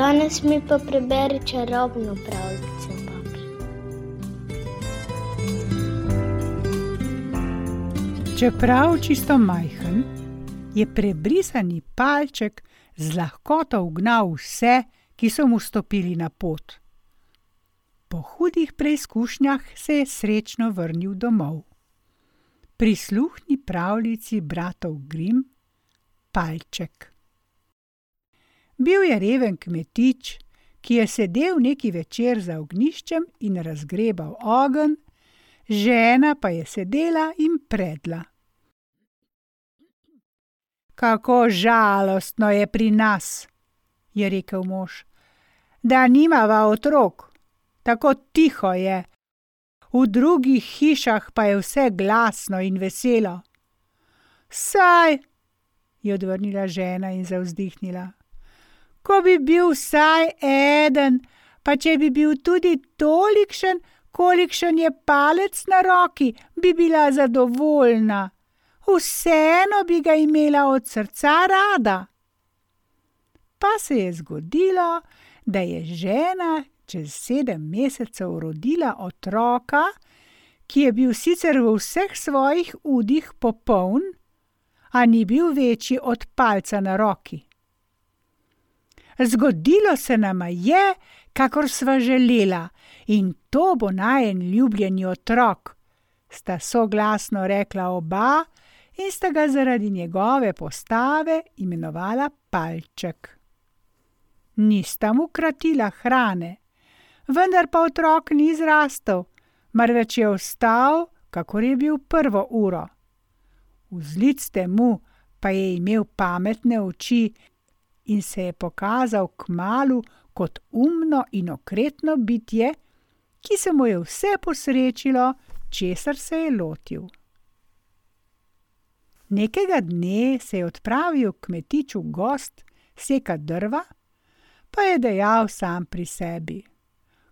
Danes mi pa preberi čarobno pravljico. Čeprav čisto majhen, je prebrisani palček z lahkoto ugnal vse, ki so mu stopili na pot. Po hudih preizkušnjah se je srečno vrnil domov. Prisluhni pravljici bratov Grim, Palček. Bil je reven kmetič, ki je sedel neki večer za ognjiščem in razgrebal ogenj, žena pa je sedela in predla. Kako žalostno je pri nas, je rekel mož, da nimava otrok. Tako tiho je, v drugih hišah pa je vse glasno in veselo. Saj, je odvrnila žena in zavzdihnila. Ko bi bil vsaj eden, pa če bi bil tudi tolikšen, kolikšen je palec na roki, bi bila zadovoljna. Vseeno bi ga imela od srca rada. Pa se je zgodilo, da je žena čez sedem mesecev rodila otroka, ki je bil sicer v vseh svojih udih popoln, a ni bil večji od palca na roki. Zgodilo se nama je, kakor sva želela, in to bo najin ljubljeni otrok, sta soglasno rekla oba in sta ga zaradi njegove postave imenovala Palček. Nista mu kratila hrane, vendar pa otrok ni zrastel, marveč je ostal, kakor je bil prvo uro. Vzlic temu pa je imel pametne oči in se je pokazal kmalu kot umno in okretno bitje, ki se mu je vse posrečilo, česar se je lotil. Nekega dne se je odpravil kmetič v gozd sekat drva, pa je dejal sam pri sebi: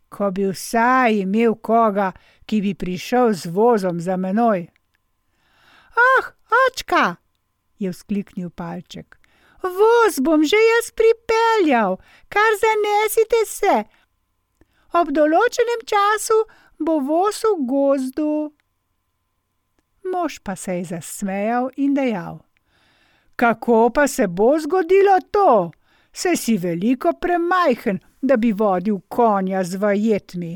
Ko bi vsaj imel koga, ki bi prišel z vozom za menoj. Ah, očka, je vzkliknil palček. Voz bom že jaz pripeljal, kar zanesite se. Ob določenem času bo voz v gozdu. Mož pa se je zasmejal in dejal: Kako pa se bo zgodilo to? Saj si veliko premajhen, da bi vodil konja z vajetmi.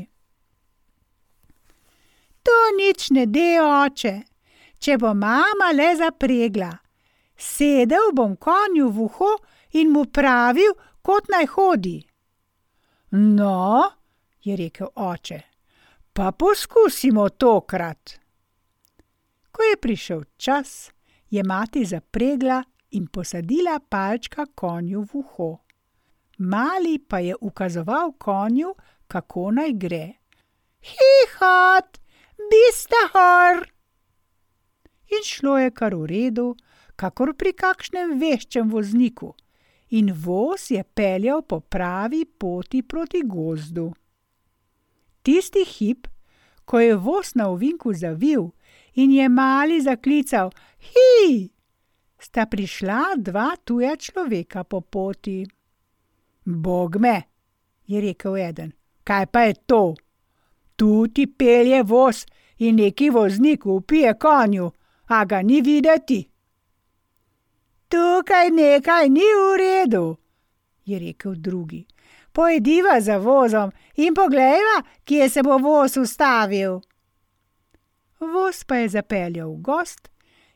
To nič ne de, oče, če bo mama le zapregla. Sedel bom konju v uho in mu pravil, kot naj hodi. No, je rekel oče, pa poskusimo tokrat. Ko je prišel čas, je mati zapregla in posadila palčka konju v uho. Mali pa je ukazoval konju, kako naj gre. Hihot, bistahor! In šlo je kar v redu, kakor pri kakšnem veščem vozniku, in voz je peljal po pravi poti proti gozdu. Tisti hip, ko je voz na ovinku zavil in je mali zaklical: Hi! sta prišla dva tuja človeka po poti. Bog me, je rekel eden, kaj pa je to? Tu ti pelje voz in neki voznik upije konju, a ga ni videti. Tukaj nekaj ni v redu, je rekel drugi. Pojdiva za vozom in poglejva, kje se bo voz ustavil. Voz pa je zapeljal v gozd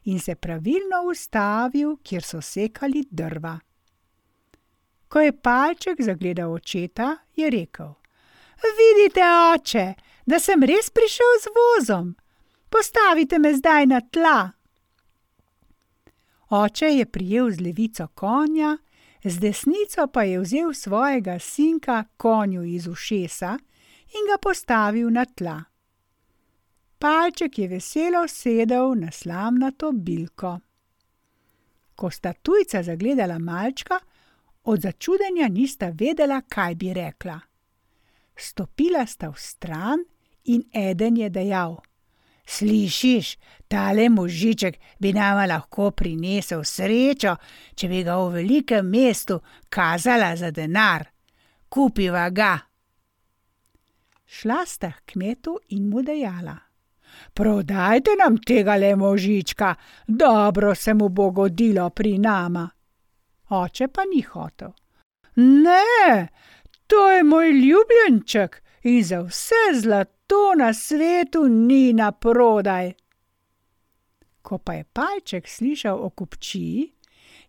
in se pravilno ustavil, kjer so sekali drva. Ko je palček zagledal očeta, je rekel: Vidite, oče, da sem res prišel z vozom. Postavite me zdaj na tla. Oče je prijel z levico konja, z desnico pa je vzel svojega sinka konju iz ušesa in ga postavil na tla. Palček je veselo sedel na slamnato bilko. Ko sta tujca zagledala malčka, od začudenja nista vedela, kaj bi rekla. Stopila sta v stran in eden je dejal: Slišiš, tale možiček bi nama lahko prinesel srečo, če bi ga v velikem mestu kazala za denar. kupiva ga. Šla sta k kmetu in mu dejala: Prodajte nam tega le možička, dobro se mu bo godilo pri nama. Oče pa ni hotel. Ne, to je moj ljubljenček in za vse zlato na svetu ni na prodaj. Ko pa je palček slišal o kupčiji,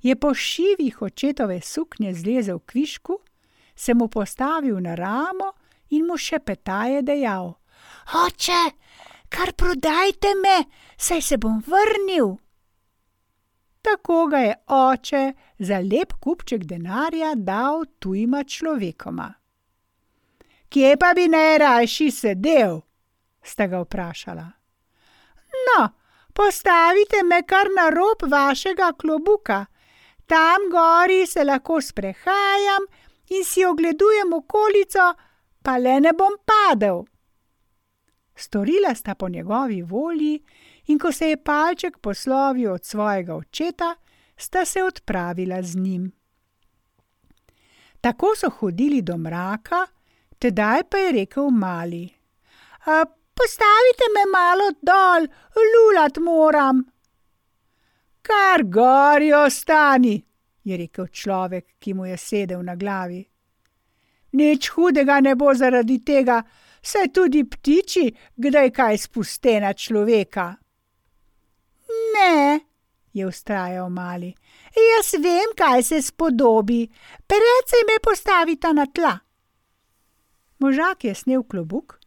je po šivih očetove suknje zlezel k višku, se mu postavil na ramo in mu še petaje dejal: Oče, kar prodajte me, saj se bom vrnil. Tako ga je oče za lep kupček denarja dal tujima človekoma. Kje pa bi najrajši sedel? sta ga vprašala. No, postavite me kar na rob vašega klobuka, tam gori se lahko sprehajam in si ogledujem okolico, pa le ne bom padel. Storila sta po njegovi volji, in ko se je palček poslovil od svojega očeta, sta se odpravila z njim. Tako so hodili do mraka, tedaj pa je rekel mali: Postavite me malo dol, lulat moram. Kar gori ostani, je rekel človek, ki mu je sedel na glavi. Nič hudega ne bo zaradi tega, saj tudi ptiči kdaj kaj spuste na človeka. Ne, je ustrajal mali, jaz vem, kaj se spodobi, predvsej me postavita na tla. Možak je snel klobuk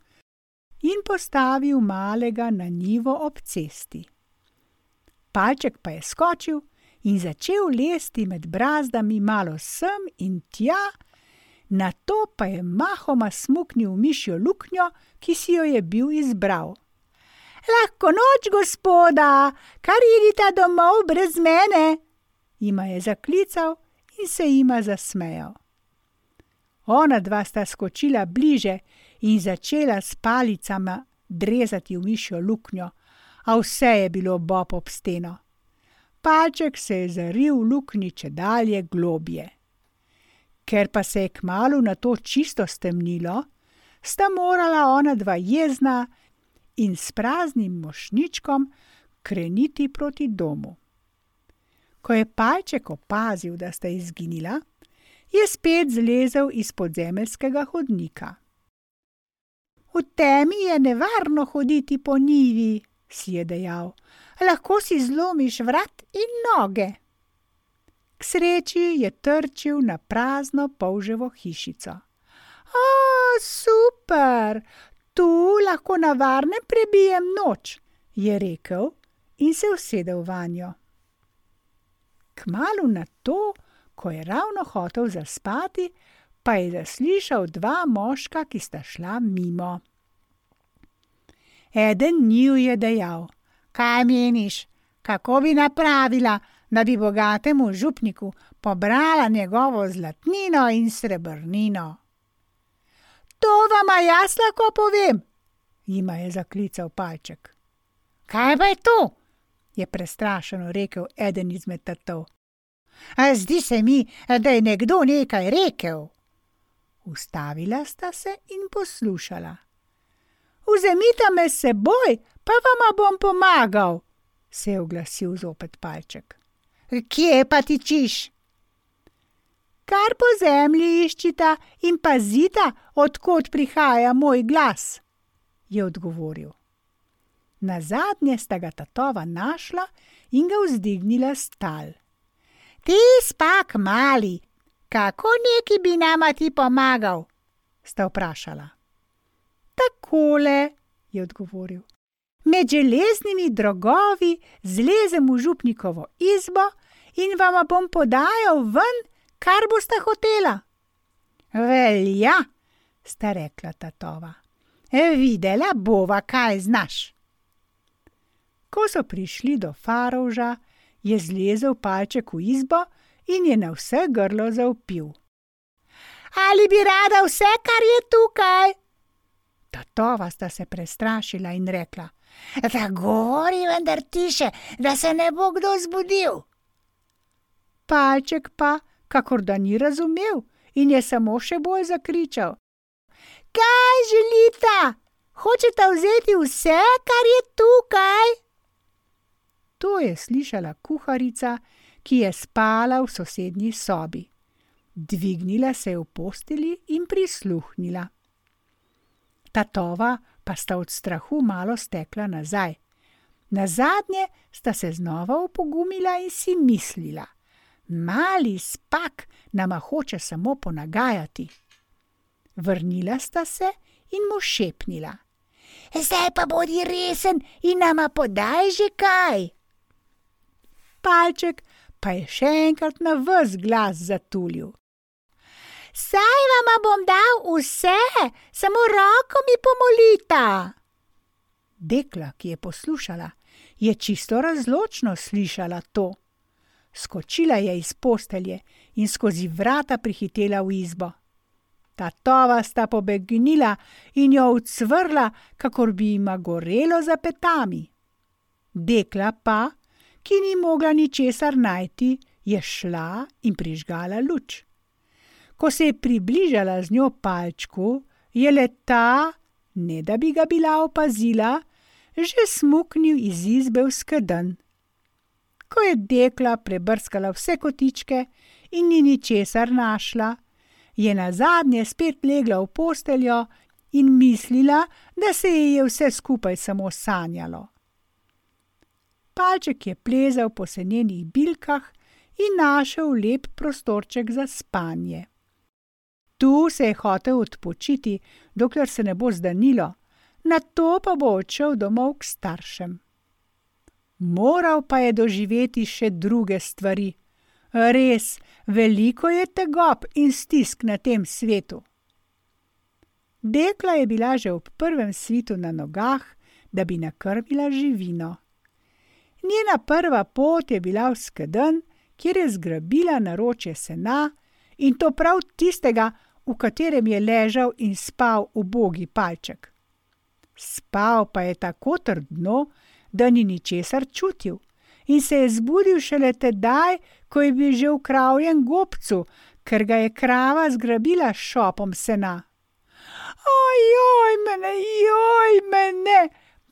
in postavil malega na nivo ob cesti. Palček pa je skočil in začel lesti med brazdami malo sem in tja, na to pa je mahoma smuknil mišjo luknjo, ki si jo je bil izbral. Lahko noč, gospoda, kar idite domov brez mene, jima je zaklical in se jima zasmejal. Ona dva sta skočila bliže in začela s palicama drezati v mišjo luknjo, a vse je bilo bob ob steno. Palček se je zaril v luknji če dalje globje. Ker pa se je kmalu na to čisto stemnilo, sta morala ona dva jezna in s praznim mošničkom kreniti proti domu. Ko je palček opazil, da sta izginila, je spet zlezel iz podzemeljskega hodnika. V temi je nevarno hoditi po njivi, si je dejal, lahko si zlomiš vrat in noge. K sreči je trčil na prazno polževo hišico. O, super, tu lahko na varnem prebijem noč, je rekel in se usedel vanjo. Kmalu na to, ko je ravno hotel zaspati, pa je zaslišal dva moška, ki sta šla mimo. Eden njiju je dejal: Kaj meniš, kako bi napravila, da bi bogatemu župniku pobrala njegovo zlatnino in srebrnino? To vam jaz lahko povem, jima je zaklical palček. Kaj pa je to? je prestrašeno rekel eden izmed tatov. Zdi se mi, da je nekdo nekaj rekel. Ustavila sta se in poslušala. Vzemite me s seboj, pa vama bom pomagal, se je oglasil zopet palček. Kje pa tičiš? Kar po zemlji iščita in pazita, odkot prihaja moj glas, je odgovoril. Na zadnje sta ga tatova našla in ga vzdignila stal. Ti spak mali, kako neki bi nama ti pomagal? sta vprašala. Takole, je odgovoril. Med železnimi drogovi zlezem v župnikovo izbo in vama bom podajal ven, kar boste hotela. Velja, sta rekla tatova. Videla bova, kaj znaš. Ko so prišli do farovža, je zlezel palček v izbo in je na vse grlo zaupil. Ali bi rada vse, kar je tukaj? Tatova sta se prestrašila in rekla: Da govori, vendar tiše, da se ne bo kdo zbudil. Palček pa, kakor da ni razumel in je samo še bolj zakričal: Kaj želite? Hočete vzeti vse, kar je tukaj? To je slišala kuharica, ki je spala v sosednji sobi. Dvignila se je v posteli in prisluhnila. Tatova pa sta od strahu malo stekla nazaj. Na zadnje sta se znova opogumila in si mislila: Mali spak nama hoče samo ponagajati. Vrnila sta se in mu šepnila: Zdaj pa bodi resen in nama podaj že kaj. Palček pa je še enkrat na vse glas zatulil. Saj vam bom dal vse, samo roko mi pomolita. Dekla, ki je poslušala, je čisto razločno slišala to. Skočila je iz postelje in skozi vrata prihitela v izbo. Tatova sta pobegnila in jo ucvrla, kakor bi jima gorelo za petami. Dekla pa, ki ni mogla ničesar najti, je šla in prižgala luč. Ko se je približala z njo palčku, je leta, ne da bi ga bila opazila, že smuknil iz izbe v skeden. Ko je dekla prebrskala vse kotičke in ni ničesar našla, je na zadnje spet legla v posteljo in mislila, da se ji je vse skupaj samo sanjalo. Palček je plezal po senenih bilkah in našel lep prostorček za spanje. Tu se je hotel odpočiti, dokler se ne bo zdanilo, na to pa bo odšel domov k staršem. Moral pa je doživeti še druge stvari. Res, veliko je tegob in stisk na tem svetu. Dekla je bila že ob prvem svitu na nogah, da bi nakrmila živino. Njena prva pot je bila v skedenj, kjer je zgrabila naročje sena in to prav tistega, v katerem je ležal in spal ubogi palček. Spal pa je tako trdno, da ni ničesar čutil, in se je zbudil šele tedaj, ko je bil že v kravjem gobcu, ker ga je krava zgrabila šopom sena. Ojoj, mene, joj, mene,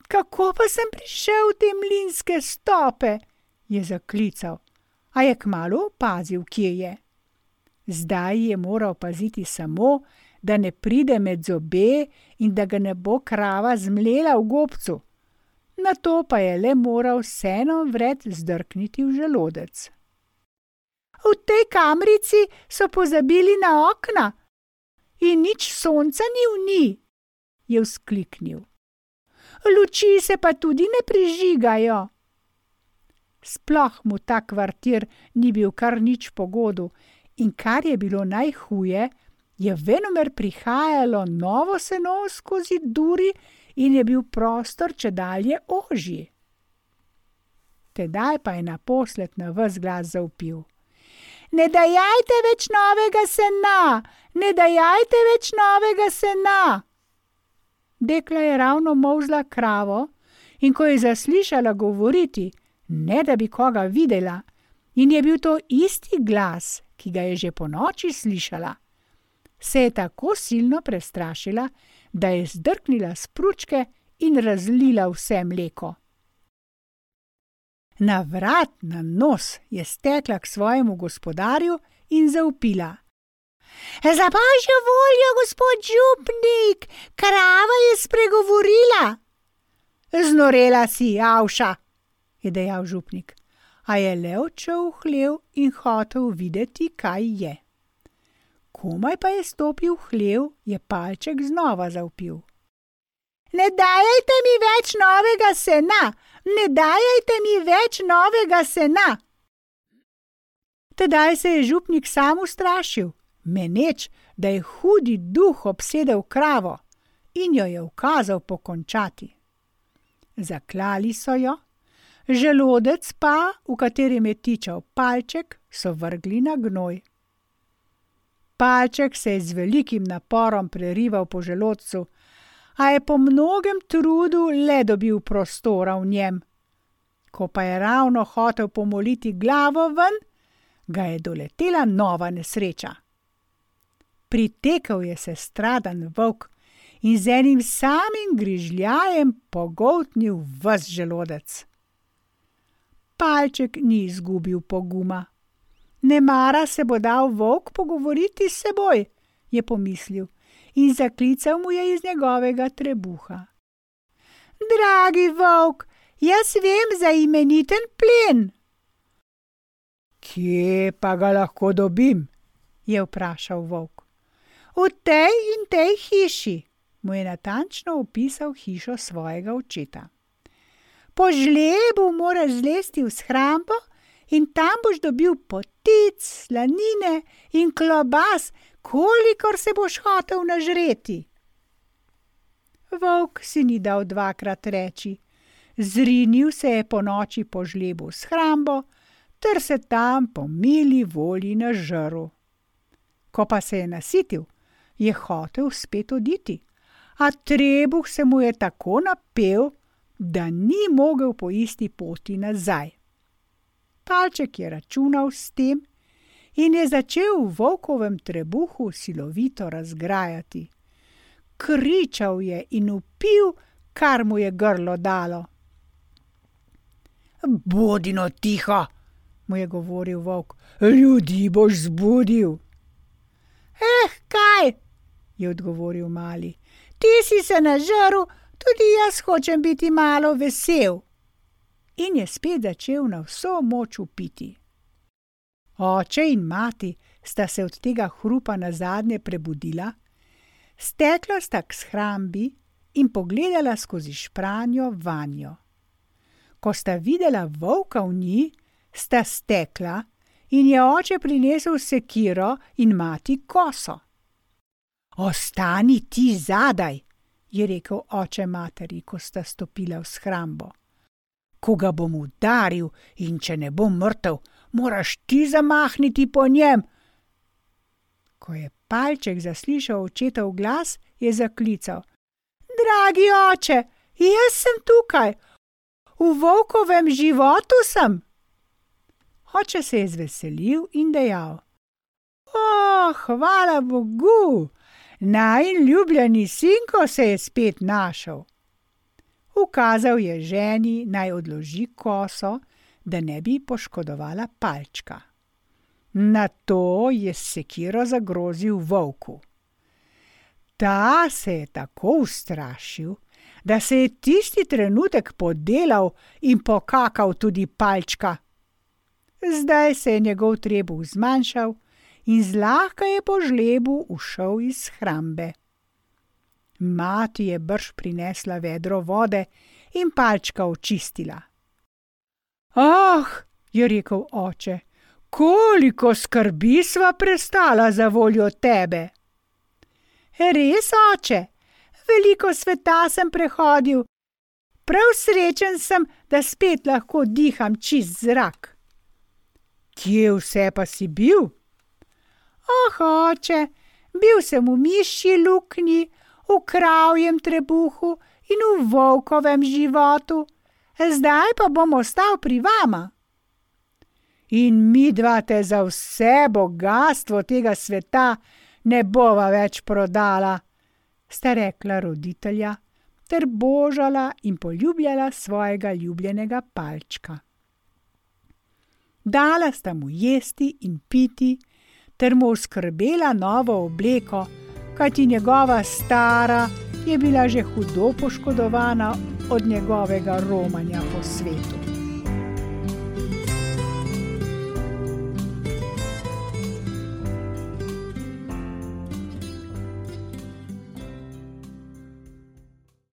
kako pa sem prišel v te mlinske stope? je zaklical, a je kmalo opazil, kje je. Zdaj je moral paziti samo, da ne pride med zobe in da ga ne bo krava zmlela v gobcu. Na to pa je le moral vseeno vred zdrkniti v želodec. V tej kamrici so pozabili na okna in nič sonca ni v njih, je vzkliknil. Luči se pa tudi ne prižigajo. Sploh mu ta kvartir ni bil kar nič pogodu in kar je bilo najhuje, je venomer prihajalo novo seno skozi duri in je bil prostor če dalje ožji. Tedaj pa je naposled na vse glas zaupil: Ne dajajte več novega sena, ne dajajte več novega sena. Dekla je ravno molzla kravo in ko je zaslišala govoriti, ne da bi koga videla, in je bil to isti glas, ki ga je že po noči slišala, se je tako silno prestrašila, da je zdrknila spručke in razlila vse mleko. Na vrat, na nos je stekla k svojemu gospodarju in zaupila: Za božjo voljo, gospod župnik, krava je spregovorila. Znorela si, avša, je dejal župnik a je le odšel v hlev in hotel videti, kaj je. Komaj pa je stopil v hlev, je palček znova zaupil. Ne dajajte mi več novega sena, ne dajajte mi več novega sena. Tedaj se je župnik sam ustrašil, meneč, da je hudi duh obsedel kravo in jo je ukazal pokončati. Zaklali so jo, želodec pa, v katerem je tičal palček, so vrgli na gnoj. Palček se je z velikim naporom prerival po želodcu, a je po mnogem trudu le dobil prostora v njem. Ko pa je ravno hotel pomoliti glavo ven, ga je doletela nova nesreča. Pritekel je se stradan volk in z enim samim grižljajem pogoltnil ves želodec. Palček ni izgubil poguma. Ne mara se bo dal volk pogovoriti s seboj, je pomislil in zaklical mu je iz njegovega trebuha. Dragi volk, jaz vem za imeniten plen. Kje pa ga lahko dobim? je vprašal volk. V tej in tej hiši, mu je natančno opisal hišo svojega očeta. Po žlebu moraš zlesti v shrambo in tam boš dobil potic, slanine in klobas, kolikor se boš hotel nažreti. Volk si ni dal dvakrat reči, zrinil se je po noči po žlebu v shrambo, ter se tam po mili volji nažrl. Ko pa se je nasitil, je hotel spet oditi a trebuh se mu je tako napel, da ni mogel po isti poti nazaj. Palček je računal s tem in je začel v volkovem trebuhu silovito razgrajati. Kričal je in upil, kar mu je grlo dalo. Bodino tiho, mu je govoril volk, ljudi boš zbudil. Eh, kaj? Je odgovoril mali. Ti si se nažrl, tudi jaz hočem biti malo vesel. In je spet začel na vso moč upiti. Oče in mati sta se od tega hrupa na zadnje prebudila, stekla sta k shrambi in pogledala skozi špranjo vanjo. Ko sta videla volka v njej, sta stekla in je oče prinesel sekiro in mati koso. Ostani ti zadaj, je rekel oče materi, ko sta stopila v shrambo. Ko ga bom udaril in če ne bom mrtev, moraš ti zamahniti po njem. Ko je palček zaslišal očetov glas, je zaklical: Dragi oče, jaz sem tukaj, v volkovem životu sem. Oče se je zveselil in dejal: O, hvala Bogu! Najljubljeni sinko se je spet našel. Ukazal je ženi naj odloži koso, da ne bi poškodovala palčka. Na to je sekiro zagrozil volku. Ta se je tako ustrašil, da se je tisti trenutek podelal in pokakal tudi palčka. Zdaj se je njegov trebuh zmanjšal, in zlahka je po žlebu ušel iz hrambe. Mati je brž prinesla vedro vode in palčka očistila. Ah, je rekel oče, koliko skrbi sva prestala za voljo tebe. Res, oče, veliko sveta sem prehodil, prav srečen sem, da spet lahko diham čist zrak. Kje vse pa si bil? Oh, oče, bil sem v mišji luknji, v kravjem trebuhu in v volkovem životu, zdaj pa bom ostal pri vama. In mi dva te za vse bogatstvo tega sveta ne bova več prodala, sta rekla roditelja, ter božala in poljubljala svojega ljubljenega palčka. Dala sta mu jesti in piti, ter mu skrbela novo obleko, kajti njegova stara je bila že hudo poškodovana od njegovega romanja po svetu.